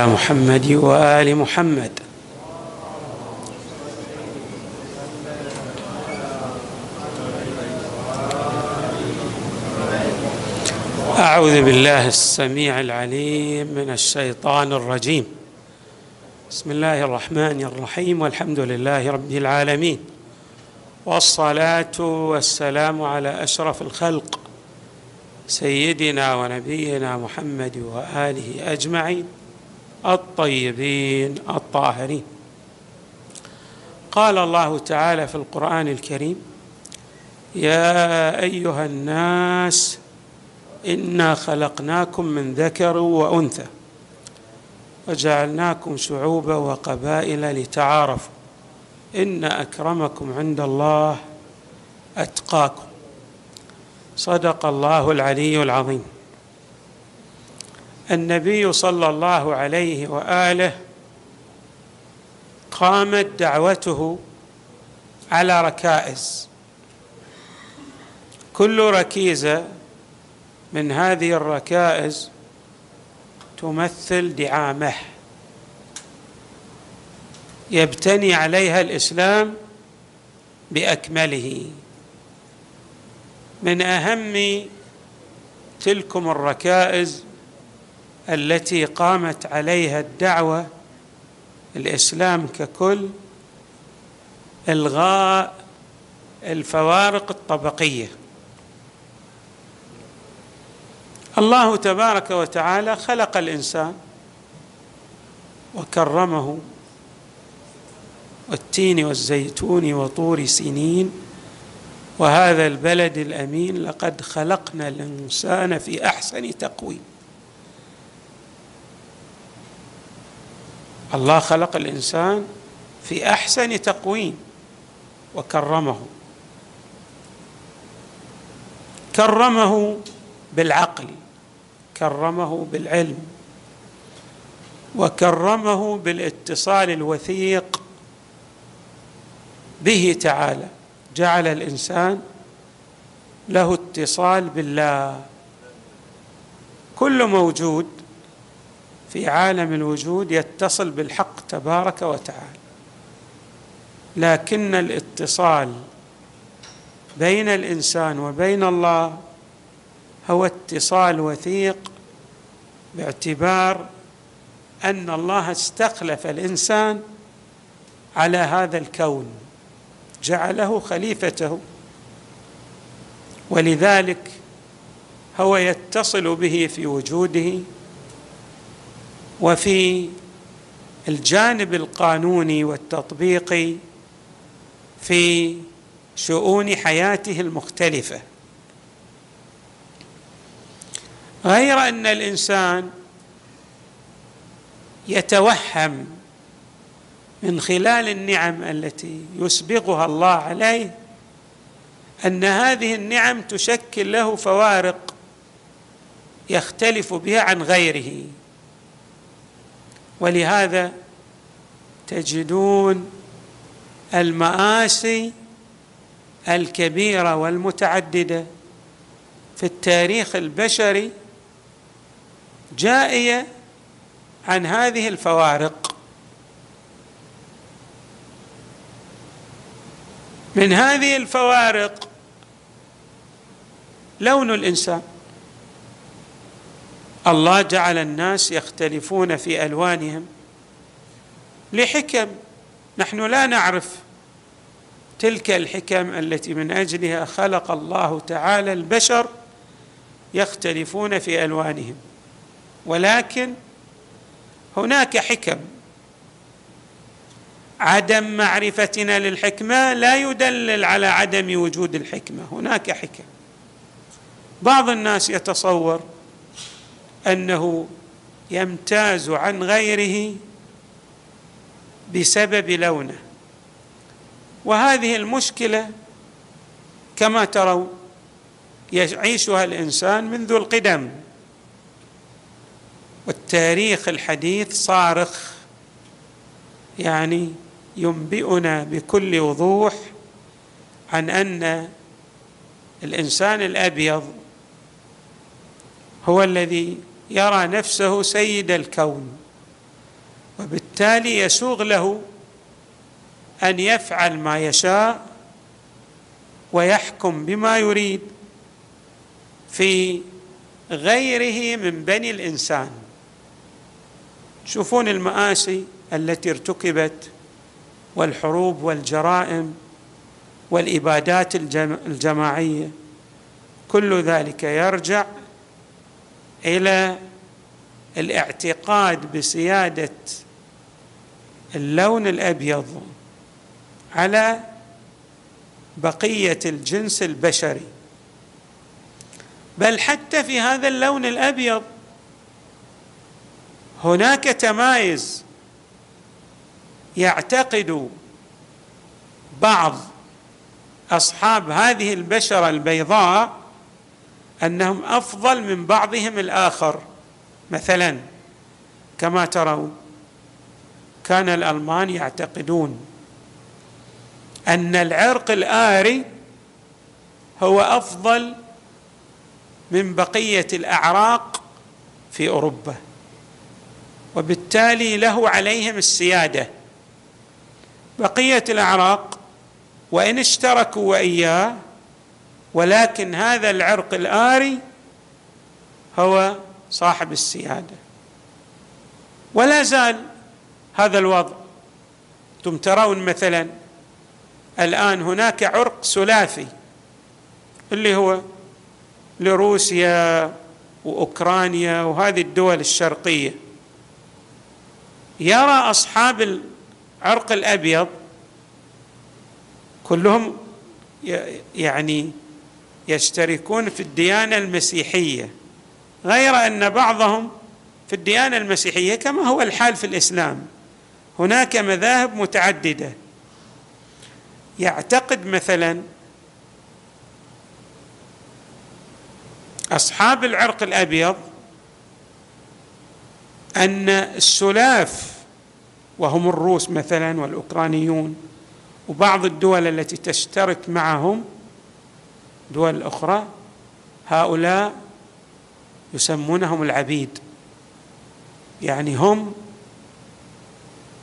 محمد وآل محمد. أعوذ بالله السميع العليم من الشيطان الرجيم. بسم الله الرحمن الرحيم والحمد لله رب العالمين والصلاة والسلام على أشرف الخلق سيدنا ونبينا محمد وآله أجمعين. الطيبين الطاهرين. قال الله تعالى في القرآن الكريم يا أيها الناس إنا خلقناكم من ذكر وأنثى وجعلناكم شعوبا وقبائل لتعارفوا. إن أكرمكم عند الله أتقاكم. صدق الله العلي العظيم. النبي صلى الله عليه وآله قامت دعوته على ركائز. كل ركيزة من هذه الركائز تمثل دعامه. يبتني عليها الإسلام بأكمله. من أهم تلكم الركائز التي قامت عليها الدعوة الإسلام ككل إلغاء الفوارق الطبقية. الله تبارك وتعالى خلق الإنسان وكرمه والتين والزيتون وطور سنين وهذا البلد الأمين لقد خلقنا الإنسان في أحسن تقويم. الله خلق الإنسان في أحسن تقويم وكرمه. كرمه بالعقل كرمه بالعلم وكرمه بالاتصال الوثيق به تعالى. جعل الإنسان له اتصال بالله. كل موجود في عالم الوجود يتصل بالحق تبارك وتعالى. لكن الاتصال بين الإنسان وبين الله هو اتصال وثيق باعتبار أن الله استخلف الإنسان على هذا الكون جعله خليفته. ولذلك هو يتصل به في وجوده وفي الجانب القانوني والتطبيقي في شؤون حياته المختلفة. غير أن الإنسان يتوهم من خلال النعم التي يسبغها الله عليه أن هذه النعم تشكل له فوارق يختلف بها عن غيره. ولهذا تجدون المآسي الكبيرة والمتعددة في التاريخ البشري جائية عن هذه الفوارق. من هذه الفوارق لون الإنسان. الله جعل الناس يختلفون في ألوانهم لحكم. نحن لا نعرف تلك الحكم التي من أجلها خلق الله تعالى البشر يختلفون في ألوانهم. ولكن هناك حكم. عدم معرفتنا للحكمة لا يدلل على عدم وجود الحكمة. هناك حكم. بعض الناس يتصور أنه يمتاز عن غيره بسبب لونه. وهذه المشكلة كما ترون يعيشها الإنسان منذ القدم. والتاريخ الحديث صارخ يعني ينبئنا بكل وضوح عن أن الإنسان الأبيض هو الذي يرى نفسه سيد الكون وبالتالي يسوغ له أن يفعل ما يشاء ويحكم بما يريد في غيره من بني الإنسان. تشوفون المآسي التي ارتكبت والحروب والجرائم والإبادات الجماعية كل ذلك يرجع إلى الاعتقاد بسيادة اللون الأبيض على بقية الجنس البشري. بل حتى في هذا اللون الأبيض هناك تمايز يعتقد بعض أصحاب هذه البشرة البيضاء أنهم أفضل من بعضهم الآخر. مثلا كما ترون كان الألمان يعتقدون أن العرق الآري هو أفضل من بقية الأعراق في أوروبا وبالتالي له عليهم السيادة. بقية الأعراق وإن اشتركوا وإياه ولكن هذا العرق الآري هو صاحب السيادة. ولا زال هذا الوضع. أنتم ترون مثلا الآن هناك عرق ثلاثي اللي هو لروسيا وأوكرانيا وهذه الدول الشرقية. يرى أصحاب العرق الأبيض كلهم يعني يشتركون في الديانة المسيحية غير أن بعضهم في الديانة المسيحية كما هو الحال في الإسلام. هناك مذاهب متعددة. يعتقد مثلا أصحاب العرق الأبيض أن السلاف وهم الروس مثلا والأوكرانيون وبعض الدول التي تشترك معهم دول أخرى هؤلاء يسمونهم العبيد. يعني هم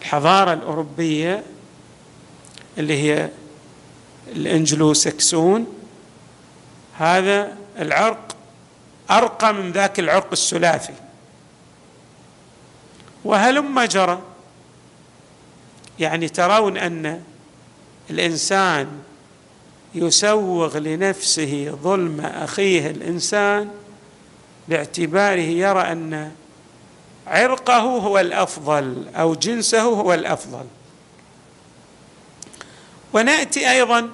الحضارة الأوروبية اللي هي الانجلو سكسون هذا العرق أرقى من ذاك العرق الثلاثي. وهلم جرى يعني ترون أن الإنسان يسوغ لنفسه ظلم أخيه الإنسان باعتباره يرى أن عرقه هو الأفضل أو جنسه هو الأفضل. ونأتي أيضا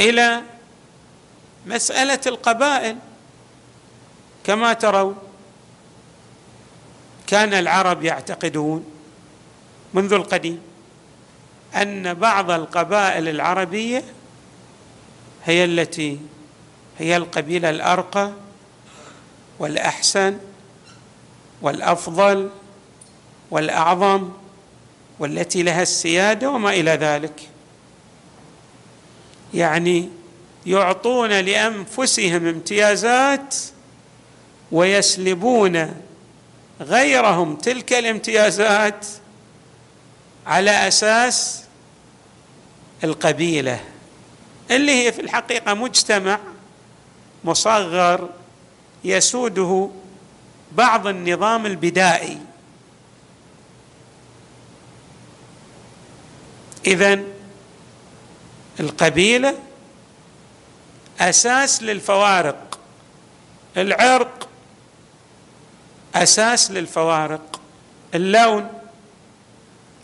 إلى مسألة القبائل. كما ترون كان العرب يعتقدون منذ القديم أن بعض القبائل العربية هي التي هي القبيلة الأرقى والأحسن والأفضل والأعظم والتي لها السيادة وما إلى ذلك. يعني يعطون لأنفسهم امتيازات ويسلبون غيرهم تلك الامتيازات على أساس القبيلة اللي هي في الحقيقة مجتمع مصغر يسوده بعض النظام البدائي. اذا القبيلة أساس للفوارق العرق أساس للفوارق اللون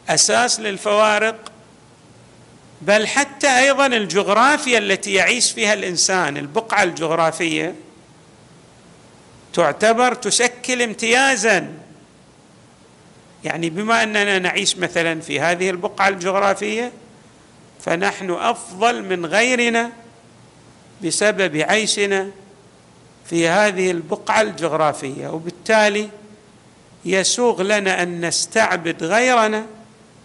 أساس للفوارق بل حتى أيضا الجغرافيا التي يعيش فيها الإنسان البقعة الجغرافية تعتبر تشكل امتيازا. يعني بما أننا نعيش مثلا في هذه البقعة الجغرافية فنحن أفضل من غيرنا بسبب عيشنا في هذه البقعة الجغرافية. وبالتالي يسوغ لنا أن نستعبد غيرنا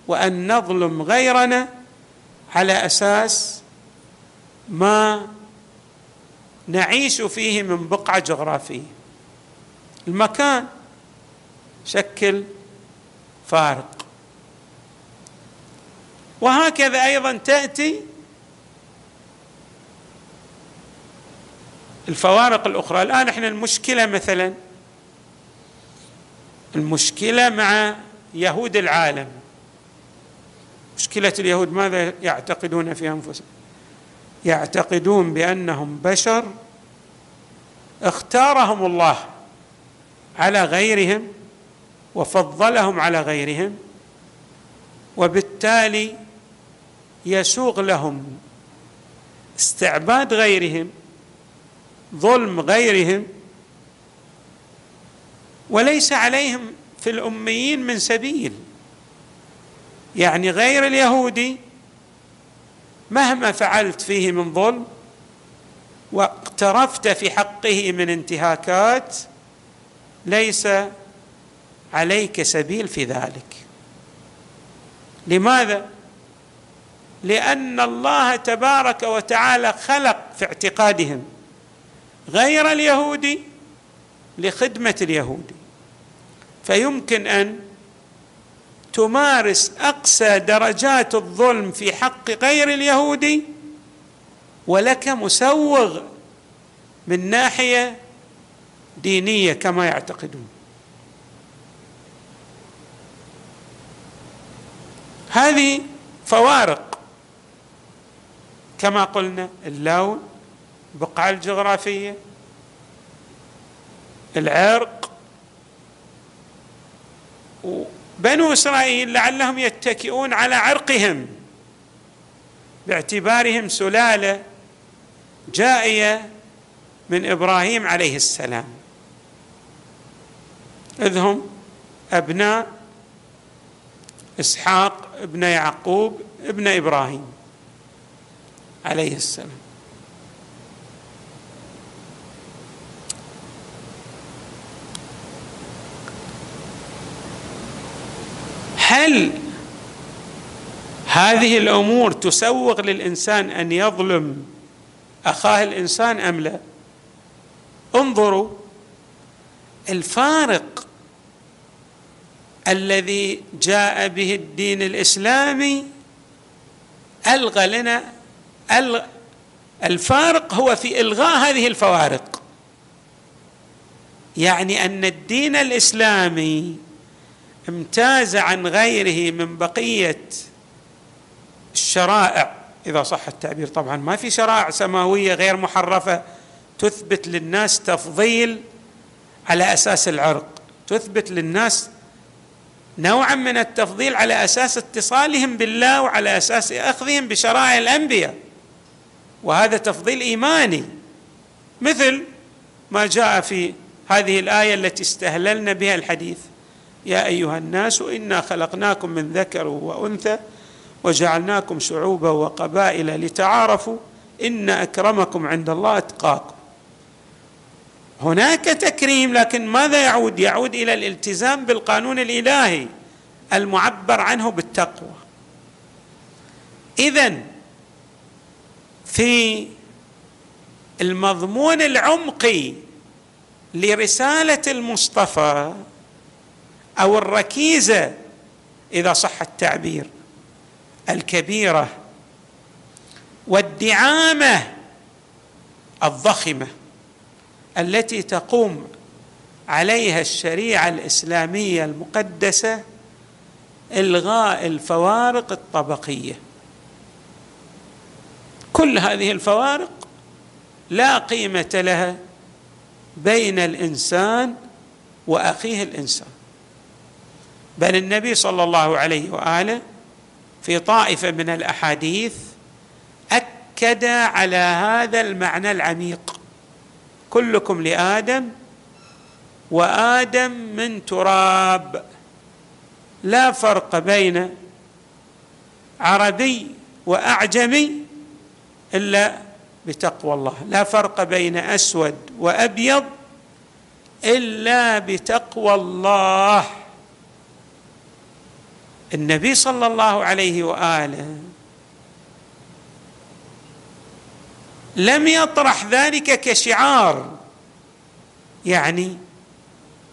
وأن نظلم غيرنا على أساس ما نعيش فيه من بقعة جغرافية. المكان شكل فارق. وهكذا أيضا تأتي الفوارق الأخرى. الآن إحنا المشكلة مثلا المشكلة مع يهود العالم. مشكلة اليهود ماذا يعتقدون في أنفسهم؟ يعتقدون بأنهم بشر اختارهم الله على غيرهم وفضلهم على غيرهم وبالتالي يسوغ لهم استعباد غيرهم ظلم غيرهم وليس عليهم في الأميين من سبيل. يعني غير اليهودي مهما فعلت فيه من ظلم واقترفت في حقه من انتهاكات ليس عليك سبيل في ذلك. لماذا؟ لأن الله تبارك وتعالى خلق في اعتقادهم غير اليهودي لخدمة اليهودي. فيمكن أن تمارس أقسى درجات الظلم في حق غير اليهودي ولك مسوغ من ناحية دينية كما يعتقدون. هذه فوارق كما قلنا اللون البقعه الجغرافية العرق بنو إسرائيل لعلهم يتكئون على عرقهم باعتبارهم سلالة جائية من إبراهيم عليه السلام. إذ هم أبناء إسحاق ابن يعقوب ابن إبراهيم عليه السلام. هل هذه الأمور تسوغ للإنسان أن يظلم أخاه الإنسان أم لا؟ انظروا الفارق الذي جاء به الدين الإسلامي ألغى لنا الفارق هو في إلغاء هذه الفوارق. يعني أن الدين الإسلامي امتاز عن غيره من بقية الشرائع. إذا صح التعبير طبعا ما في شرائع سماوية غير محرفة تثبت للناس تفضيل على أساس العرق تثبت للناس نوعا من التفضيل على أساس اتصالهم بالله وعلى أساس أخذهم بشرائع الأنبياء. وهذا تفضيل إيماني. مثل ما جاء في هذه الآية التي استهللنا بها الحديث. يا أيها الناس إنا خلقناكم من ذكر وأنثى وجعلناكم شعوبا وقبائل لتعارفوا إن أكرمكم عند الله إتقاكم. هناك تكريم لكن ماذا يعود؟ يعود إلى الالتزام بالقانون الإلهي المعبر عنه بالتقوى. اذا في المضمون العمقي لرسالة المصطفى أو الركيزة إذا صح التعبير. الكبيرة والدعامة الضخمة التي تقوم عليها الشريعة الإسلامية المقدسة إلغاء الفوارق الطبقية. كل هذه الفوارق لا قيمة لها بين الإنسان وأخيه الإنسان. بل النبي صلى الله عليه وآله في طائفة من الأحاديث أكد على هذا المعنى العميق. كلكم لآدم وآدم من تراب. لا فرق بين عربي وأعجمي إلا بتقوى الله. لا فرق بين أسود وأبيض إلا بتقوى الله. النبي صلى الله عليه وآله لم يطرح ذلك كشعار يعني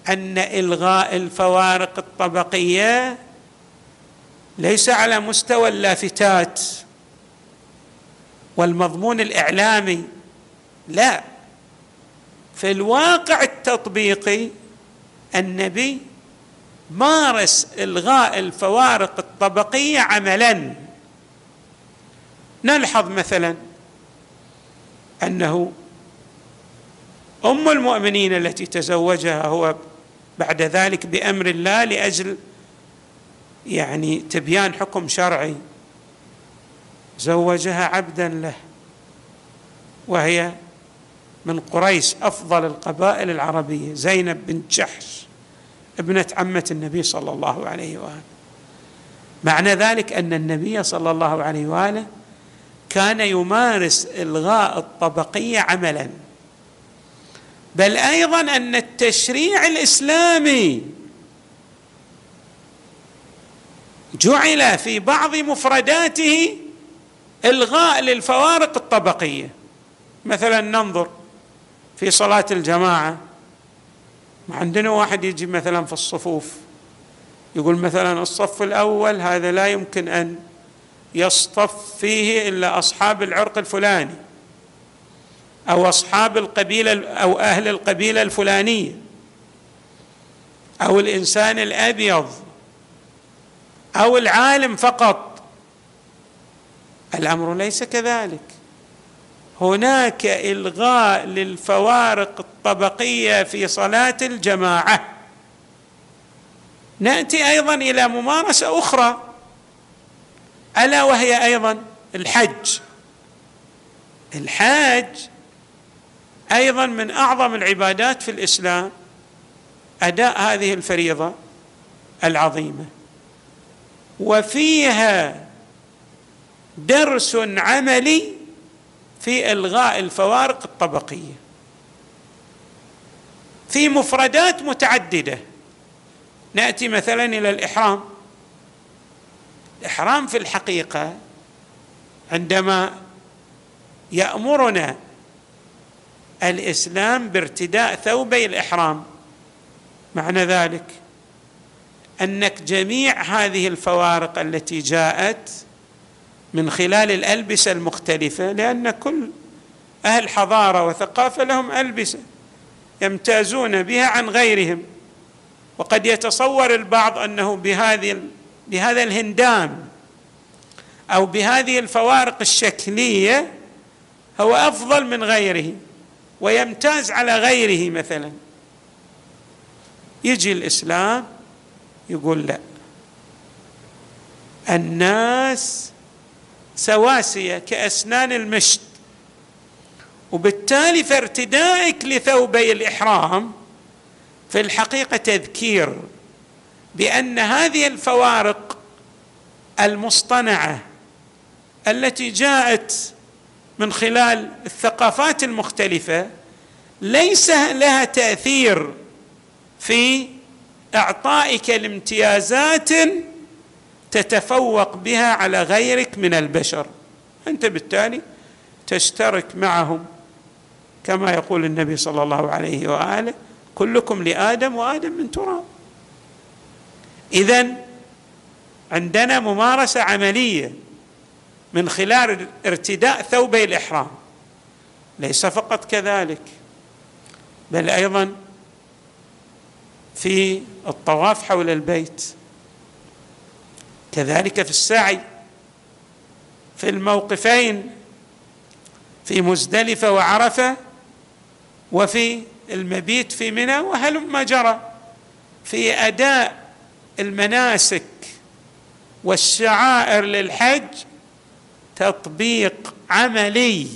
أن إلغاء الفوارق الطبقية ليس على مستوى اللافتات والمضمون الإعلامي لا. في الواقع التطبيقي النبي مارس إلغاء الفوارق الطبقية عملا. نلحظ مثلا أنه أم المؤمنين التي تزوجها هو بعد ذلك بأمر الله لأجل يعني تبيان حكم شرعي زوجها عبدا له وهي من قريش أفضل القبائل العربية زينب بنت جحش. ابنة عمة النبي صلى الله عليه وآله. معنى ذلك أن النبي صلى الله عليه وآله كان يمارس إلغاء الطبقية عملا. بل أيضا أن التشريع الإسلامي جعل في بعض مفرداته إلغاء للفوارق الطبقية. مثلا ننظر في صلاة الجماعة. عندنا واحد يجي مثلا في الصفوف يقول مثلا الصف الأول هذا لا يمكن أن يصطف فيه إلا أصحاب العرق الفلاني أو أصحاب القبيلة أو أهل القبيلة الفلانية أو الإنسان الأبيض أو العالم فقط. الأمر ليس كذلك. هناك إلغاء للفوارق الطبقية في صلاة الجماعة. نأتي أيضا إلى ممارسة أخرى ألا وهي أيضا الحج. الحاج أيضا من أعظم العبادات في الإسلام أداء هذه الفريضة العظيمة. وفيها درس عملي في إلغاء الفوارق الطبقية. في مفردات متعددة. نأتي مثلا إلى الإحرام. الإحرام في الحقيقة عندما يأمرنا الإسلام بارتداء ثوبي الإحرام. معنى ذلك أنك جميع هذه الفوارق التي جاءت من خلال الألبسة المختلفة لأن كل أهل حضارة وثقافة لهم ألبسة يمتازون بها عن غيرهم. وقد يتصور البعض أنه بهذه بهذا الهندام أو بهذه الفوارق الشكلية هو أفضل من غيره ويمتاز على غيره مثلا. يجي الإسلام يقول لا الناس سواسية كأسنان المشط وبالتالي فارتدائك لثوبي الإحرام في الحقيقة تذكير بأن هذه الفوارق المصطنعة التي جاءت من خلال الثقافات المختلفة ليس لها تأثير في إعطائك الامتيازات تتفوق بها على غيرك من البشر. أنت بالتالي تشترك معهم كما يقول النبي صلى الله عليه وآله كلكم لآدم وآدم من تراب. اذا عندنا ممارسة عملية من خلال ارتداء ثوبي الإحرام. ليس فقط كذلك بل أيضا في الطواف حول البيت. كذلك في السعي في الموقفين في مزدلفة وعرفة وفي المبيت في منى وهلم جرى في أداء المناسك والشعائر للحج تطبيق عملي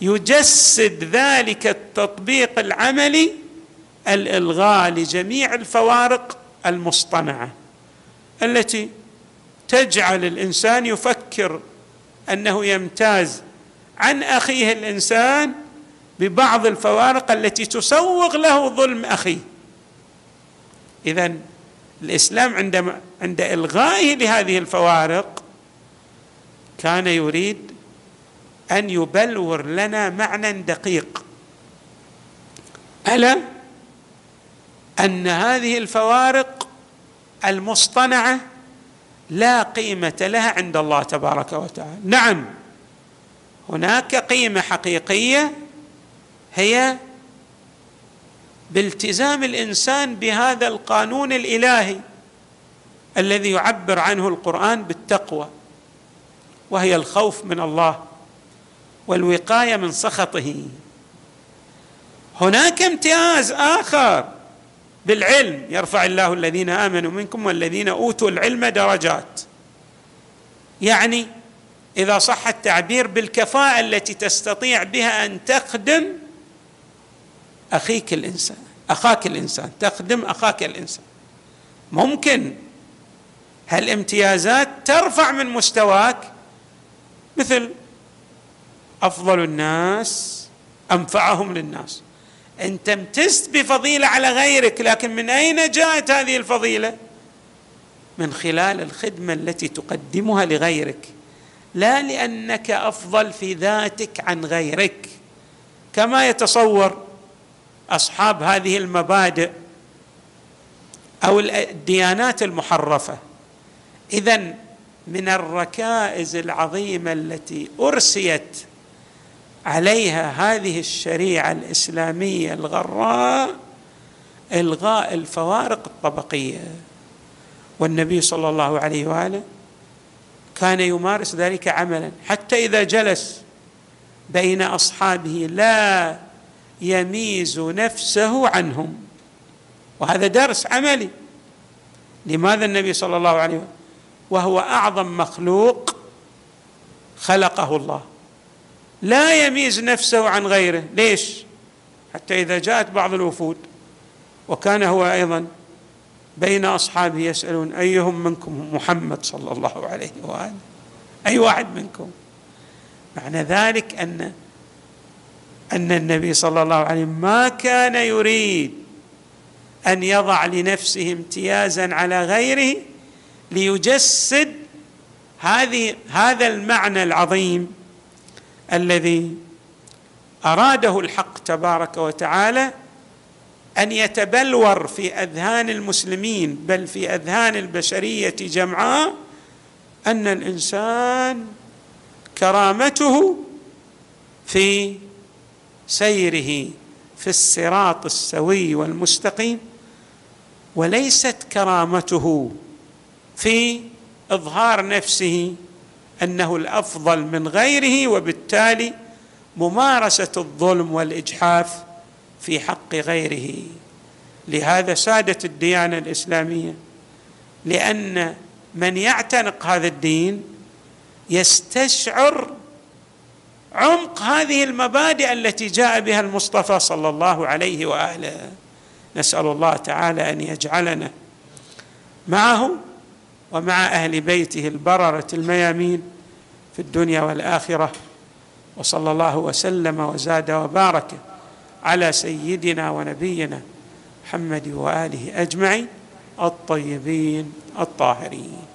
يجسد ذلك التطبيق العملي الإلغاء لجميع الفوارق المصطنعة. التي تجعل الإنسان يفكر أنه يمتاز عن أخيه الإنسان ببعض الفوارق التي تسوغ له ظلم أخيه. اذا الإسلام عندما عند إلغائه لهذه الفوارق كان يريد أن يبلور لنا معنى دقيق. ألا أن هذه الفوارق المصطنعة لا قيمة لها عند الله تبارك وتعالى. نعم هناك قيمة حقيقية هي بالتزام الإنسان بهذا القانون الإلهي الذي يعبر عنه القرآن بالتقوى وهي الخوف من الله والوقاية من سخطه. هناك امتياز آخر بالعلم. يرفع الله الذين آمنوا منكم والذين أوتوا العلم درجات. يعني إذا صح التعبير بالكفاءة التي تستطيع بها أن تخدم أخيك الإنسان أخاك الإنسان تخدم أخاك الإنسان. ممكن. هالامتيازات ترفع من مستواك؟ مثل أفضل الناس أنفعهم للناس. انت امتزت بفضيلة على غيرك لكن من أين جاءت هذه الفضيلة؟ من خلال الخدمة التي تقدمها لغيرك لا لأنك أفضل في ذاتك عن غيرك. كما يتصور أصحاب هذه المبادئ أو الديانات المحرفة. اذا من الركائز العظيمة التي أرسيت عليها هذه الشريعة الإسلامية الغراء إلغاء الفوارق الطبقية. والنبي صلى الله عليه وآله كان يمارس ذلك عملا حتى إذا جلس بين أصحابه لا يميز نفسه عنهم. وهذا درس عملي. لماذا النبي صلى الله عليه وسلم وهو أعظم مخلوق خلقه الله. لا يميز نفسه عن غيره. ليش؟ حتى إذا جاءت بعض الوفود وكان هو أيضا بين أصحابه يسألون أيهم منكم محمد صلى الله عليه وآله؟ أي واحد منكم؟ معنى ذلك أن أن النبي صلى الله عليه وسلم ما كان يريد أن يضع لنفسه امتيازا على غيره ليجسد هذه هذا المعنى العظيم الذي أراده الحق تبارك وتعالى أن يتبلور في أذهان المسلمين بل في أذهان البشرية جمعاء أن الإنسان كرامته في سيره في الصراط السوي والمستقيم وليست كرامته في إظهار نفسه أنه الأفضل من غيره وبالتالي ممارسة الظلم والإجحاف في حق غيره. لهذا سادت الديانة الإسلامية. لأن من يعتنق هذا الدين يستشعر عمق هذه المبادئ التي جاء بها المصطفى صلى الله عليه وآله. نسأل الله تعالى أن يجعلنا معه. ومع أهل بيته البررة الميامين في الدنيا والآخرة وصلى الله وسلم وزاد وبارك على سيدنا ونبينا محمد وآله أجمعين الطيبين الطاهرين.